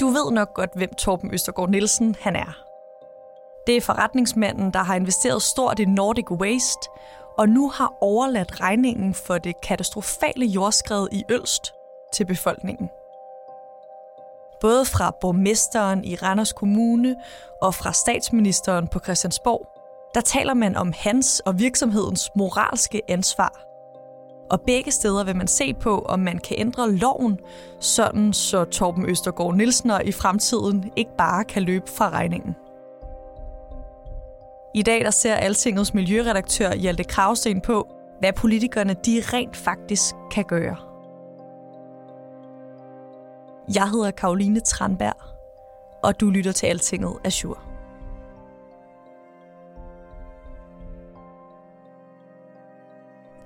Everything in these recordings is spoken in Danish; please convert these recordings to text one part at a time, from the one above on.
Du ved nok godt, hvem Torben Østergaard Nielsen han er. Det er forretningsmanden, der har investeret stort i Nordic Waste, og nu har overladt regningen for det katastrofale jordskred i Ølst til befolkningen. Både fra borgmesteren i Randers Kommune og fra statsministeren på Christiansborg, der taler man om hans og virksomhedens moralske ansvar. Og begge steder vil man se på, om man kan ændre loven, sådan så Torben Østergaard Nielsen i fremtiden ikke bare kan løbe fra regningen. I dag der ser Altingets miljøredaktør Hjalte Kravsten på, hvad politikerne de rent faktisk kan gøre. Jeg hedder Karoline Tranberg, og du lytter til Altinget Azure.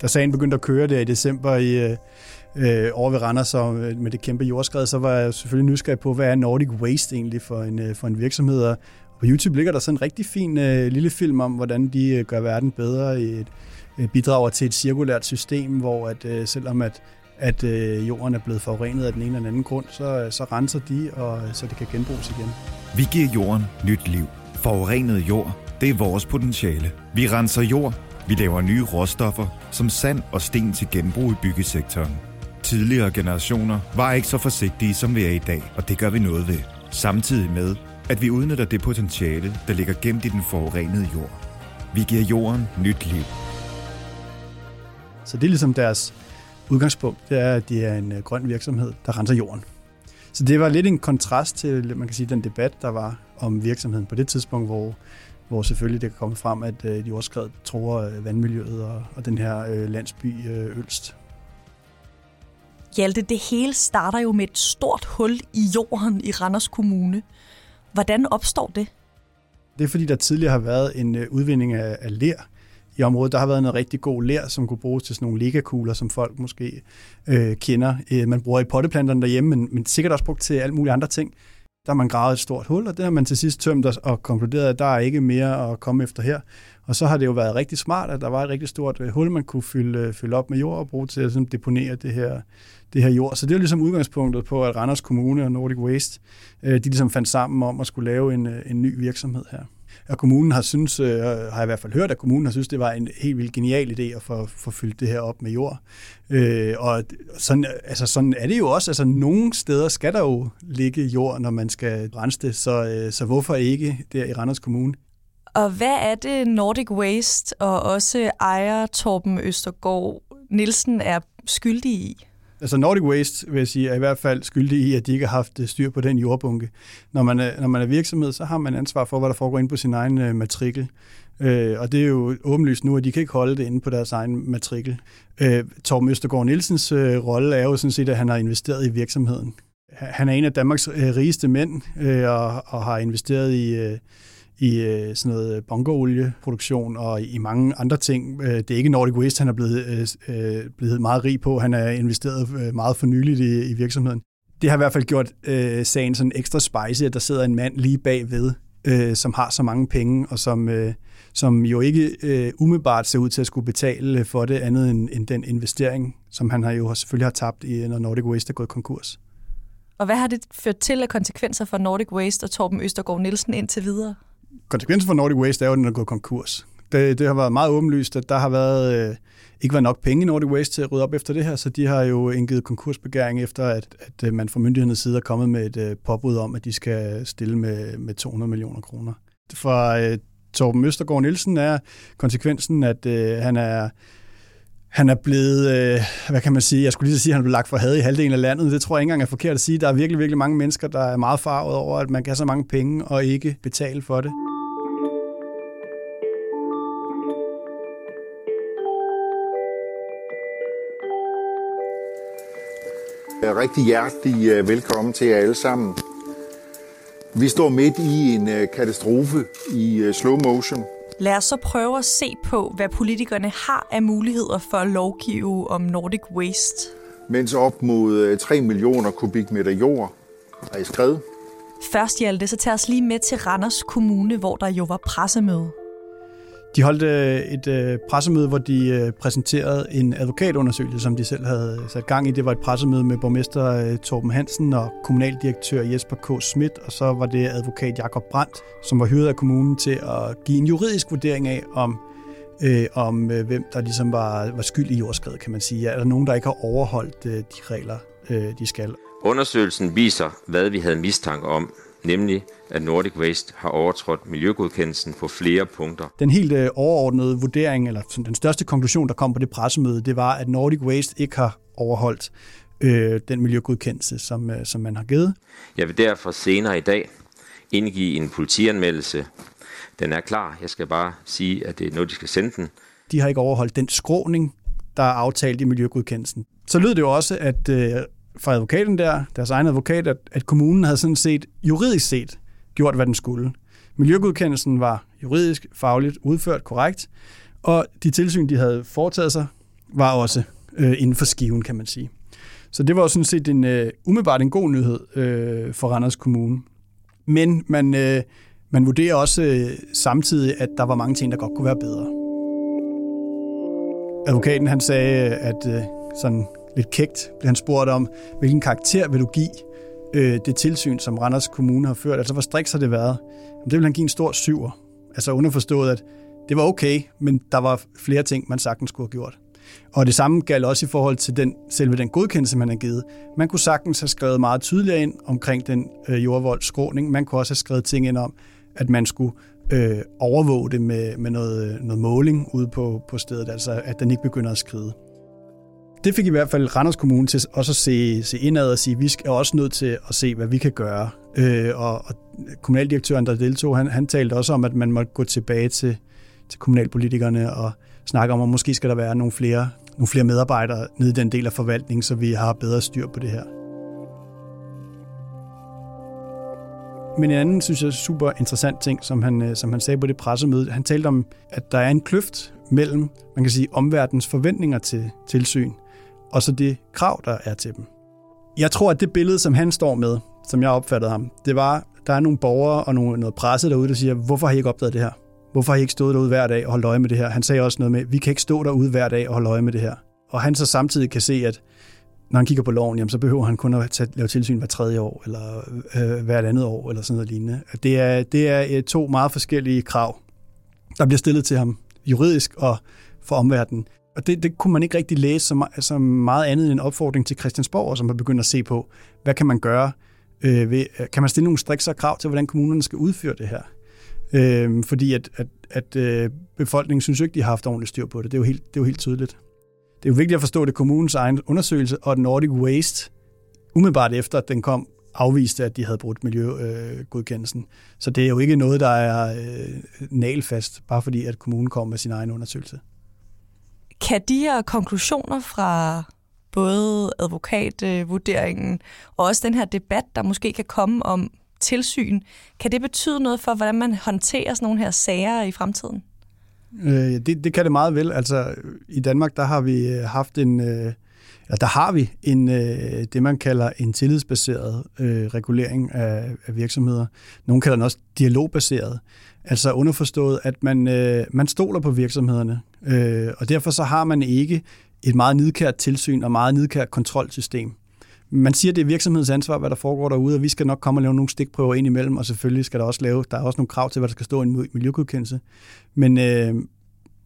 Da sagen begyndte at køre der i december i, øh, øh over ved Randers og øh, med det kæmpe jordskred, så var jeg selvfølgelig nysgerrig på, hvad er Nordic Waste egentlig for en, øh, for en virksomhed. Og på YouTube ligger der sådan en rigtig fin øh, lille film om, hvordan de øh, gør verden bedre i et, øh, bidrager til et cirkulært system, hvor at, øh, selvom at, at øh, jorden er blevet forurenet af den ene eller den anden grund, så, så renser de, og så det kan genbruges igen. Vi giver jorden nyt liv. Forurenet jord, det er vores potentiale. Vi renser jord, vi laver nye råstoffer, som sand og sten til genbrug i byggesektoren. Tidligere generationer var ikke så forsigtige, som vi er i dag, og det gør vi noget ved. Samtidig med, at vi udnytter det potentiale, der ligger gemt i den forurenede jord. Vi giver jorden nyt liv. Så det er ligesom deres udgangspunkt, det er, at de er en øh, grøn virksomhed, der renser jorden. Så det var lidt en kontrast til, man kan sige, den debat, der var om virksomheden på det tidspunkt, hvor, hvor selvfølgelig det kan komme frem, at øh, jordskred tror øh, vandmiljøet og, og den her øh, landsby øh, Ølst. Hjalte, det hele starter jo med et stort hul i jorden i Randers Kommune. Hvordan opstår det? Det er fordi, der tidligere har været en øh, udvinding af, af ler i området. Der har været noget rigtig god ler, som kunne bruges til sådan nogle ligakugler, som folk måske øh, kender. Øh, man bruger i potteplanterne derhjemme, men, men sikkert også brugt til alle mulige andre ting. Der har man gravet et stort hul, og det har man til sidst tømt og konkluderet, at der er ikke mere at komme efter her. Og så har det jo været rigtig smart, at der var et rigtig stort øh, hul, man kunne fylde, øh, fylde op med jord og bruge til at sådan, deponere det her, det her jord. Så det er ligesom udgangspunktet på, at Randers Kommune og Nordic Waste, øh, de ligesom fandt sammen om at skulle lave en, en ny virksomhed her. Og kommunen har synes, øh, har jeg i hvert fald hørt, at kommunen har synes, det var en helt vildt genial idé at få, få fyldt det her op med jord. Øh, og sådan, altså sådan er det jo også. Altså nogle steder skal der jo ligge jord, når man skal rense det, så, øh, så hvorfor ikke der i Randers Kommune? Og hvad er det Nordic Waste og også ejer Torben Østergaard Nielsen er skyldig i? Altså Nordic Waste, vil jeg sige, er i hvert fald skyldig i, at de ikke har haft øh, styr på den jordbunke. Når man er, når man er virksomhed, så har man ansvar for, hvad der foregår inde på sin egen øh, matrikel. Uh, og det er jo åbenlyst nu, at de kan ikke holde det inde på deres egen matrikel. Uh, Torben Østergaard Nielsens rolle er jo sådan set, at han har investeret i virksomheden. Han er en af Danmarks rigeste mænd, og, og har investeret i i øh, sådan noget øh, bunkerolieproduktion og i mange andre ting. Øh, det er ikke Nordic Waste, han er blevet, øh, øh blevet meget rig på. Han er investeret øh, meget for nyligt i, i virksomheden. Det har i hvert fald gjort øh, sagen sådan ekstra spicy, at der sidder en mand lige bagved, øh, som har så mange penge, og som, øh, som jo ikke øh, umiddelbart ser ud til at skulle betale for det andet end, end den investering, som han har jo selvfølgelig har tabt, i, når Nordic Waste er gået konkurs. Og hvad har det ført til af konsekvenser for Nordic Waste og Torben Østergaard Nielsen indtil videre? Konsekvensen for Nordic Waste er jo, at den er gået konkurs. Det, det har været meget åbenlyst, at der har været, øh, ikke været nok penge i Nordic Waste til at rydde op efter det her, så de har jo indgivet konkursbegæring efter, at, at øh, man fra myndighedernes side er kommet med et øh, påbud om, at de skal stille med, med 200 millioner kroner. For øh, Torben Østergaard Nielsen er konsekvensen, at øh, han er han er blevet, øh, hvad kan man sige, jeg skulle lige sige, at han blev lagt for had i halvdelen af landet. Det tror jeg ikke engang er forkert at sige. Der er virkelig, virkelig mange mennesker, der er meget farvet over, at man kan have så mange penge og ikke betale for det. Rigtig hjertelig øh, velkommen til jer alle sammen. Vi står midt i en øh, katastrofe i øh, slow motion. Lad os så prøve at se på, hvad politikerne har af muligheder for at lovgive om Nordic Waste. Mens op mod 3 millioner kubikmeter jord er i skred. Først, Hjalte, så tager os lige med til Randers Kommune, hvor der jo var pressemøde. De holdt øh, et øh, pressemøde, hvor de øh, præsenterede en advokatundersøgelse, som de selv havde sat gang i. Det var et pressemøde med borgmester Torben Hansen og kommunaldirektør Jesper K. Schmidt, og så var det advokat Jakob Brandt, som var hyret af kommunen til at give en juridisk vurdering af, om øh, om øh, hvem der ligesom var, var skyld i jordskredet, kan man sige. Er der nogen, der ikke har overholdt øh, de regler, øh, de skal? Undersøgelsen viser, hvad vi havde mistanke om, nemlig at Nordic Waste har overtrådt miljøgodkendelsen på flere punkter. Den helt øh, overordnede vurdering, eller den største konklusion, der kom på det pressemøde, det var, at Nordic Waste ikke har overholdt øh, den miljøgodkendelse, som, øh, som man har givet. Jeg vil derfor senere i dag indgive en politianmeldelse. Den er klar. Jeg skal bare sige, at det er noget, de skal sende den. De har ikke overholdt den skråning, der er aftalt i miljøgodkendelsen. Så lød det jo også, at øh, fra advokaten der, deres egen advokat, at, at kommunen havde sådan set juridisk set gjort, hvad den skulle. Miljøgodkendelsen var juridisk, fagligt udført korrekt, og de tilsyn, de havde foretaget sig, var også øh, inden for skiven, kan man sige. Så det var jo sådan set en, øh, umiddelbart en god nyhed øh, for Randers Kommune. Men man, øh, man vurderer også øh, samtidig, at der var mange ting, der godt kunne være bedre. Advokaten han sagde, øh, at øh, sådan lidt kægt blev han spurgt om, hvilken karakter vil du give øh, det tilsyn, som Randers Kommune har ført? Altså, hvor striks har det været? Jamen, det vil han give en stor syver. Altså underforstået, at det var okay, men der var flere ting, man sagtens skulle have gjort. Og det samme galt også i forhold til den, selve den godkendelse, man har givet. Man kunne sagtens have skrevet meget tydeligere ind omkring den øh, jordvoldskråning. Man kunne også have skrevet ting ind om, at man skulle øh, overvåge det med, med noget, øh, noget måling ude på, på stedet, altså at den ikke begynder at skride det fik i hvert fald Randers Kommune til også at se, se indad og sige, at vi er også nødt til at se, hvad vi kan gøre. Øh, og, og kommunaldirektøren, der deltog, han, han talte også om, at man måtte gå tilbage til, til kommunalpolitikerne og snakke om, at måske skal der være nogle flere, nogle flere medarbejdere nede i den del af forvaltningen, så vi har bedre styr på det her. Men en anden, synes jeg, super interessant ting, som han, øh, som han sagde på det pressemøde, han talte om, at der er en kløft mellem, man kan sige, omverdens forventninger til tilsyn, og så det krav, der er til dem. Jeg tror, at det billede, som han står med, som jeg opfattede ham, det var, der er nogle borgere og nogle, noget presse derude, der siger, hvorfor har I ikke opdaget det her? Hvorfor har I ikke stået derude hver dag og holdt øje med det her? Han sagde også noget med, vi kan ikke stå derude hver dag og holde øje med det her. Og han så samtidig kan se, at når han kigger på loven, jamen, så behøver han kun at tage, lave tilsyn hver tredje år, eller øh, hvert andet år, eller sådan noget lignende. Det er, det er øh, to meget forskellige krav, der bliver stillet til ham juridisk og for omverdenen. Og det, det kunne man ikke rigtig læse som, som meget andet end en opfordring til Christiansborg, som har begyndt at se på, hvad kan man gøre? Øh, ved, øh, kan man stille nogle strikser krav til, hvordan kommunerne skal udføre det her? Øh, fordi at, at, at øh, befolkningen synes jo ikke, de har haft ordentligt styr på det. Det er jo helt, det er jo helt tydeligt. Det er jo vigtigt at forstå, det kommunens egen undersøgelse, og Nordic Waste, umiddelbart efter at den kom, afviste, at de havde brugt miljøgodkendelsen. Øh, så det er jo ikke noget, der er øh, nalfast, bare fordi at kommunen kom med sin egen undersøgelse. Kan de her konklusioner fra både advokatvurderingen og også den her debat, der måske kan komme om tilsyn, kan det betyde noget for, hvordan man håndterer sådan nogle her sager i fremtiden? Øh, det, det kan det meget vel. Altså, i Danmark, der har vi øh, haft en... Øh, ja, der har vi en, øh, det, man kalder en tillidsbaseret øh, regulering af, af virksomheder. Nogle kalder den også dialogbaseret. Altså underforstået, at man, øh, man stoler på virksomhederne, øh, og derfor så har man ikke et meget nidkært tilsyn og meget nidkært kontrolsystem. Man siger, at det er virksomhedens ansvar, hvad der foregår derude, og vi skal nok komme og lave nogle stikprøver ind imellem, og selvfølgelig skal der også lave, der er også nogle krav til, hvad der skal stå i en miljøgodkendelse. Men, øh,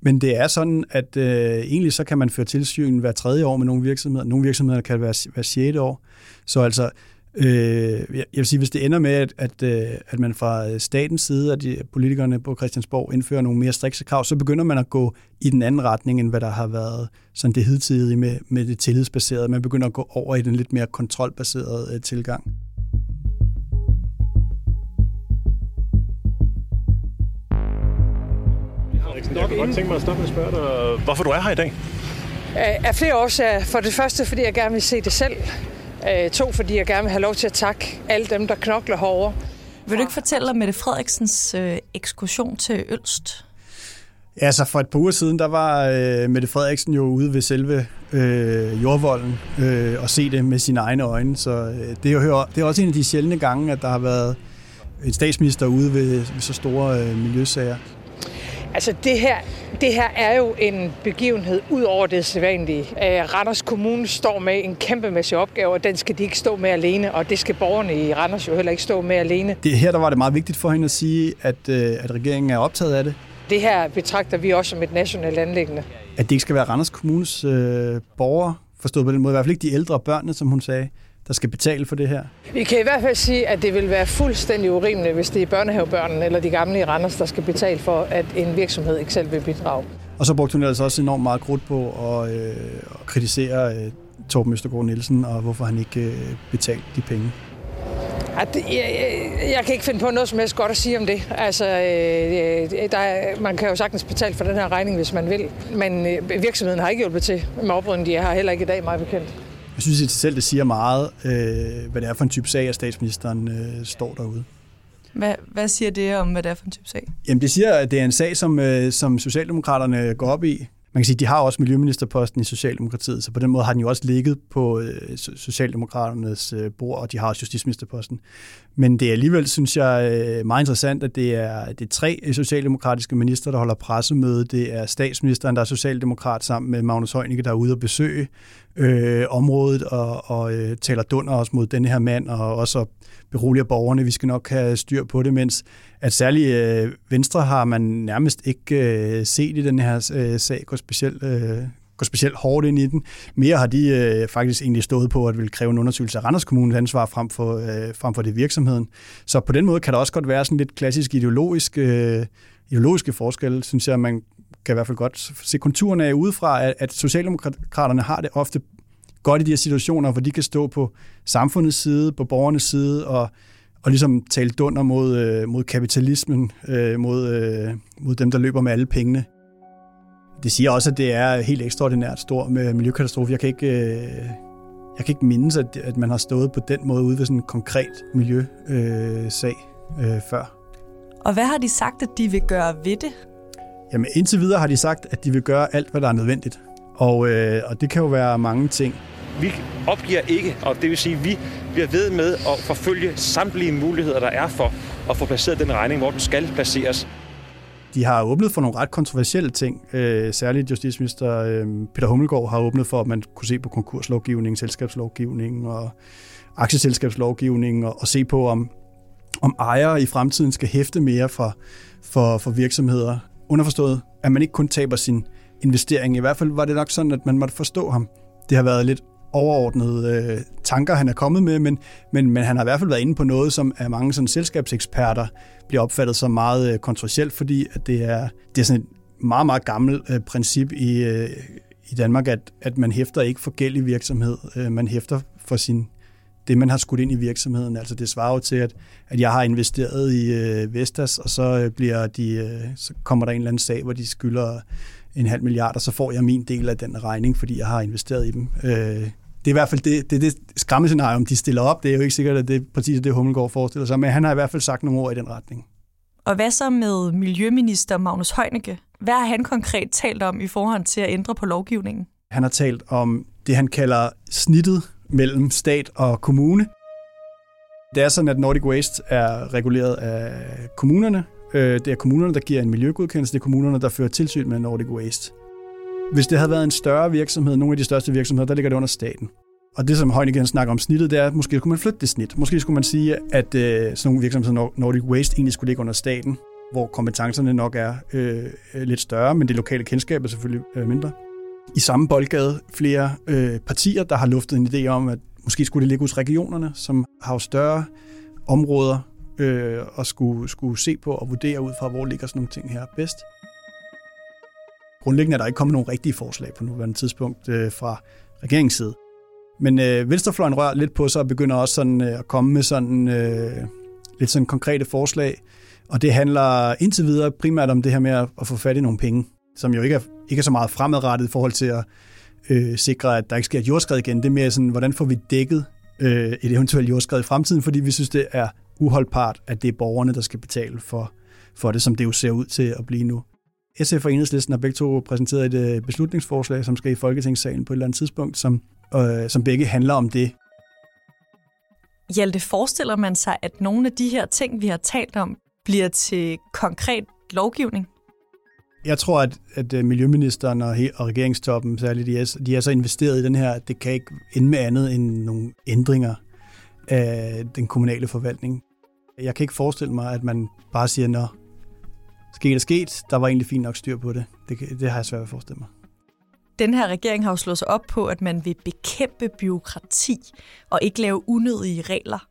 men det er sådan, at øh, egentlig så kan man føre tilsyn hver tredje år med nogle virksomheder. Nogle virksomheder kan være hver sjette år. Så altså, Øh, jeg vil sige, hvis det ender med, at, at, øh, at man fra statens side, at de, politikerne på Christiansborg indfører nogle mere strikse krav, så begynder man at gå i den anden retning, end hvad der har været sådan det hidtidige med, med det tillidsbaserede. Man begynder at gå over i den lidt mere kontrolbaserede øh, tilgang. Jeg kunne godt tænke mig at stoppe med at spørge dig, hvorfor du er her i dag? Af flere årsager. For det første, fordi jeg gerne vil se det selv. Øh, to, fordi jeg gerne vil have lov til at takke alle dem, der knokler herovre. Vil du ikke fortælle om Mette Frederiksens øh, ekskursion til Ølst? Ja, så for et par uger siden, der var øh, Mette Frederiksen jo ude ved selve øh, jordvolden øh, og se det med sine egne øjne. Så øh, det, er jo, det er også en af de sjældne gange, at der har været en statsminister ude ved, ved så store øh, miljøsager. Altså det her, det her er jo en begivenhed ud over det sædvanlige. Øh, Randers Kommune står med en kæmpemæssig opgave, og den skal de ikke stå med alene, og det skal borgerne i Randers jo heller ikke stå med alene. Det her der var det meget vigtigt for hende at sige, at, øh, at regeringen er optaget af det. Det her betragter vi også som et nationalt anlæggende. At det ikke skal være Randers Kommunes øh, borgere, forstået på den måde, i hvert fald ikke de ældre børnene, som hun sagde, der skal betale for det her? Vi kan i hvert fald sige, at det vil være fuldstændig urimeligt, hvis det er børnehavebørnene eller de gamle i Randers, der skal betale for, at en virksomhed ikke selv vil bidrage. Og så brugte hun altså også enormt meget krudt på at, øh, at kritisere øh, Torben Østergaard Nielsen, og hvorfor han ikke øh, betalte de penge. Jeg, jeg, jeg kan ikke finde på noget som helst godt at sige om det. Altså, øh, der er, man kan jo sagtens betale for den her regning, hvis man vil. Men øh, virksomheden har ikke hjulpet til med oprydningen. De har heller ikke i dag, meget bekendt. Jeg synes i selv, det siger meget, øh, hvad det er for en type sag, at statsministeren øh, står derude. Hvad, hvad siger det om, hvad det er for en type sag? Jamen det siger, at det er en sag, som, øh, som Socialdemokraterne går op i. Man kan sige, de har også miljøministerposten i Socialdemokratiet, så på den måde har den jo også ligget på øh, Socialdemokraternes øh, bord, og de har også justitsministerposten. Men det er alligevel, synes jeg, øh, meget interessant, at det er, det er tre øh, socialdemokratiske minister, der holder pressemøde. Det er statsministeren, der er socialdemokrat, sammen med Magnus Heunicke, der er ude og besøge øh, området og, og øh, taler dunder også mod denne her mand, og også beroliger borgerne. Vi skal nok have styr på det, mens at særligt øh, Venstre har man nærmest ikke øh, set i den her øh, sag gå specielt, øh, gå specielt hårdt ind i den. Mere har de øh, faktisk egentlig stået på at vil kræve en undersøgelse af Randers Kommunes ansvar frem for, øh, frem for det virksomheden. Så på den måde kan der også godt være sådan lidt klassisk ideologisk, øh, ideologiske forskel, synes jeg, man kan i hvert fald godt se konturerne af udefra, at, at Socialdemokraterne har det ofte godt i de her situationer, hvor de kan stå på samfundets side, på borgernes side, og, og ligesom tale dunder mod, øh, mod kapitalismen, øh, mod, øh, mod dem, der løber med alle pengene. Det siger også, at det er helt ekstraordinært stor med miljøkatastrofe. Jeg kan ikke, øh, jeg kan ikke mindes, at, at man har stået på den måde ude ved sådan en konkret miljøsag øh, øh, før. Og hvad har de sagt, at de vil gøre ved det? Jamen indtil videre har de sagt, at de vil gøre alt, hvad der er nødvendigt. Og, øh, og det kan jo være mange ting. Vi opgiver ikke, og det vil sige, at vi bliver ved med at forfølge samtlige muligheder, der er for at få placeret den regning, hvor den skal placeres. De har åbnet for nogle ret kontroversielle ting. Øh, særligt justitsminister øh, Peter Hummelgaard har åbnet for, at man kunne se på konkurslovgivningen, selskabslovgivningen og aktieselskabslovgivningen og, og se på, om, om ejere i fremtiden skal hæfte mere for, for, for virksomheder. Underforstået, at man ikke kun taber sin investering. I hvert fald var det nok sådan, at man måtte forstå ham. Det har været lidt overordnede øh, tanker, han er kommet med, men, men, men han har i hvert fald været inde på noget, som af mange sådan, selskabseksperter bliver opfattet som meget øh, kontroversielt, fordi at det, er, det er sådan et meget, meget gammelt øh, princip i, øh, i Danmark, at, at man hæfter ikke for gæld i virksomhed. Øh, man hæfter for sin det, man har skudt ind i virksomheden. Altså det svarer jo til, at, at jeg har investeret i øh, Vestas, og så, øh, bliver de, øh, så kommer der en eller anden sag, hvor de skylder en halv milliard, og så får jeg min del af den regning, fordi jeg har investeret i dem. Øh, det er i hvert fald det, det, det skræmmescenario, de stiller op. Det er jo ikke sikkert, at det er præcis det, Hummelgaard forestiller sig, men han har i hvert fald sagt nogle ord i den retning. Og hvad så med Miljøminister Magnus Heunicke? Hvad har han konkret talt om i forhold til at ændre på lovgivningen? Han har talt om det, han kalder snittet mellem stat og kommune. Det er sådan, at Nordic Waste er reguleret af kommunerne, Øh, det er kommunerne, der giver en miljøgodkendelse. Det er kommunerne, der fører tilsyn med Nordic Waste. Hvis det havde været en større virksomhed, nogle af de største virksomheder, der ligger det under staten. Og det, som Højnigen snakker om snittet, det er, at måske skulle man flytte det snit. Måske skulle man sige, at øh, sådan nogle virksomheder, Nordic Waste, egentlig skulle ligge under staten, hvor kompetencerne nok er øh, lidt større, men det lokale kendskab er selvfølgelig øh, mindre. I samme boldgade flere øh, partier, der har luftet en idé om, at måske skulle det ligge hos regionerne, som har større områder øh, og skulle, skulle se på og vurdere ud fra, hvor ligger sådan nogle ting her bedst. Grundlæggende er der ikke kommet nogen rigtige forslag på nuværende tidspunkt øh, fra regeringens side. Men øh, Venstrefløjen rører lidt på sig og begynder også sådan, øh, at komme med sådan, øh, lidt sådan konkrete forslag. Og det handler indtil videre primært om det her med at, at få fat i nogle penge, som jo ikke er, ikke er så meget fremadrettet i forhold til at øh, sikre, at der ikke sker et jordskred igen. Det er mere sådan, hvordan får vi dækket øh, et eventuelt jordskred i fremtiden, fordi vi synes, det er uholdbart, at det er borgerne, der skal betale for, for det, som det jo ser ud til at blive nu. SF og Enhedslisten har begge to præsenteret et øh, beslutningsforslag, som skal i Folketingssalen på et eller andet tidspunkt, som, øh, som begge handler om det. Hjalte, forestiller man sig, at nogle af de her ting, vi har talt om, bliver til konkret lovgivning? Jeg tror, at, at øh, Miljøministeren og, og regeringstoppen, særligt de er, de er så investeret i den her, at det kan ikke ende med andet end nogle ændringer af den kommunale forvaltning. Jeg kan ikke forestille mig, at man bare siger, nå, sket er sket, der var egentlig fint nok styr på det. Det, det har jeg svært ved at forestille mig. Den her regering har jo slået sig op på, at man vil bekæmpe byråkrati og ikke lave unødige regler.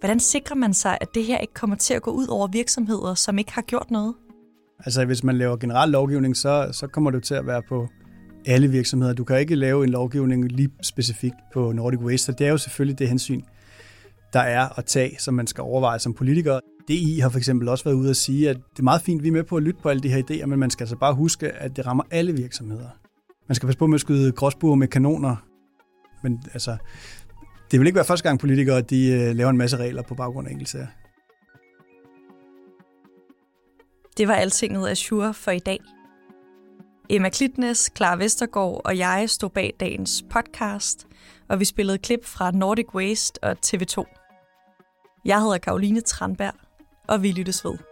Hvordan sikrer man sig, at det her ikke kommer til at gå ud over virksomheder, som ikke har gjort noget? Altså hvis man laver generel lovgivning, så, så kommer det til at være på alle virksomheder. Du kan ikke lave en lovgivning lige specifikt på Nordic Waste, det er jo selvfølgelig det hensyn, der er at tage, som man skal overveje som politiker. DI har for eksempel også været ude at sige, at det er meget fint, vi er med på at lytte på alle de her idéer, men man skal altså bare huske, at det rammer alle virksomheder. Man skal passe på med at skyde gråsbuer med kanoner, men altså, det vil ikke være første gang politikere, de øh, laver en masse regler på baggrund af enkeltsager. Det var altinget af Shure for i dag. Emma Klitnes, Clara Vestergaard og jeg stod bag dagens podcast, og vi spillede klip fra Nordic Waste og TV2. Jeg hedder Karoline Tranberg, og vi lyttes ved.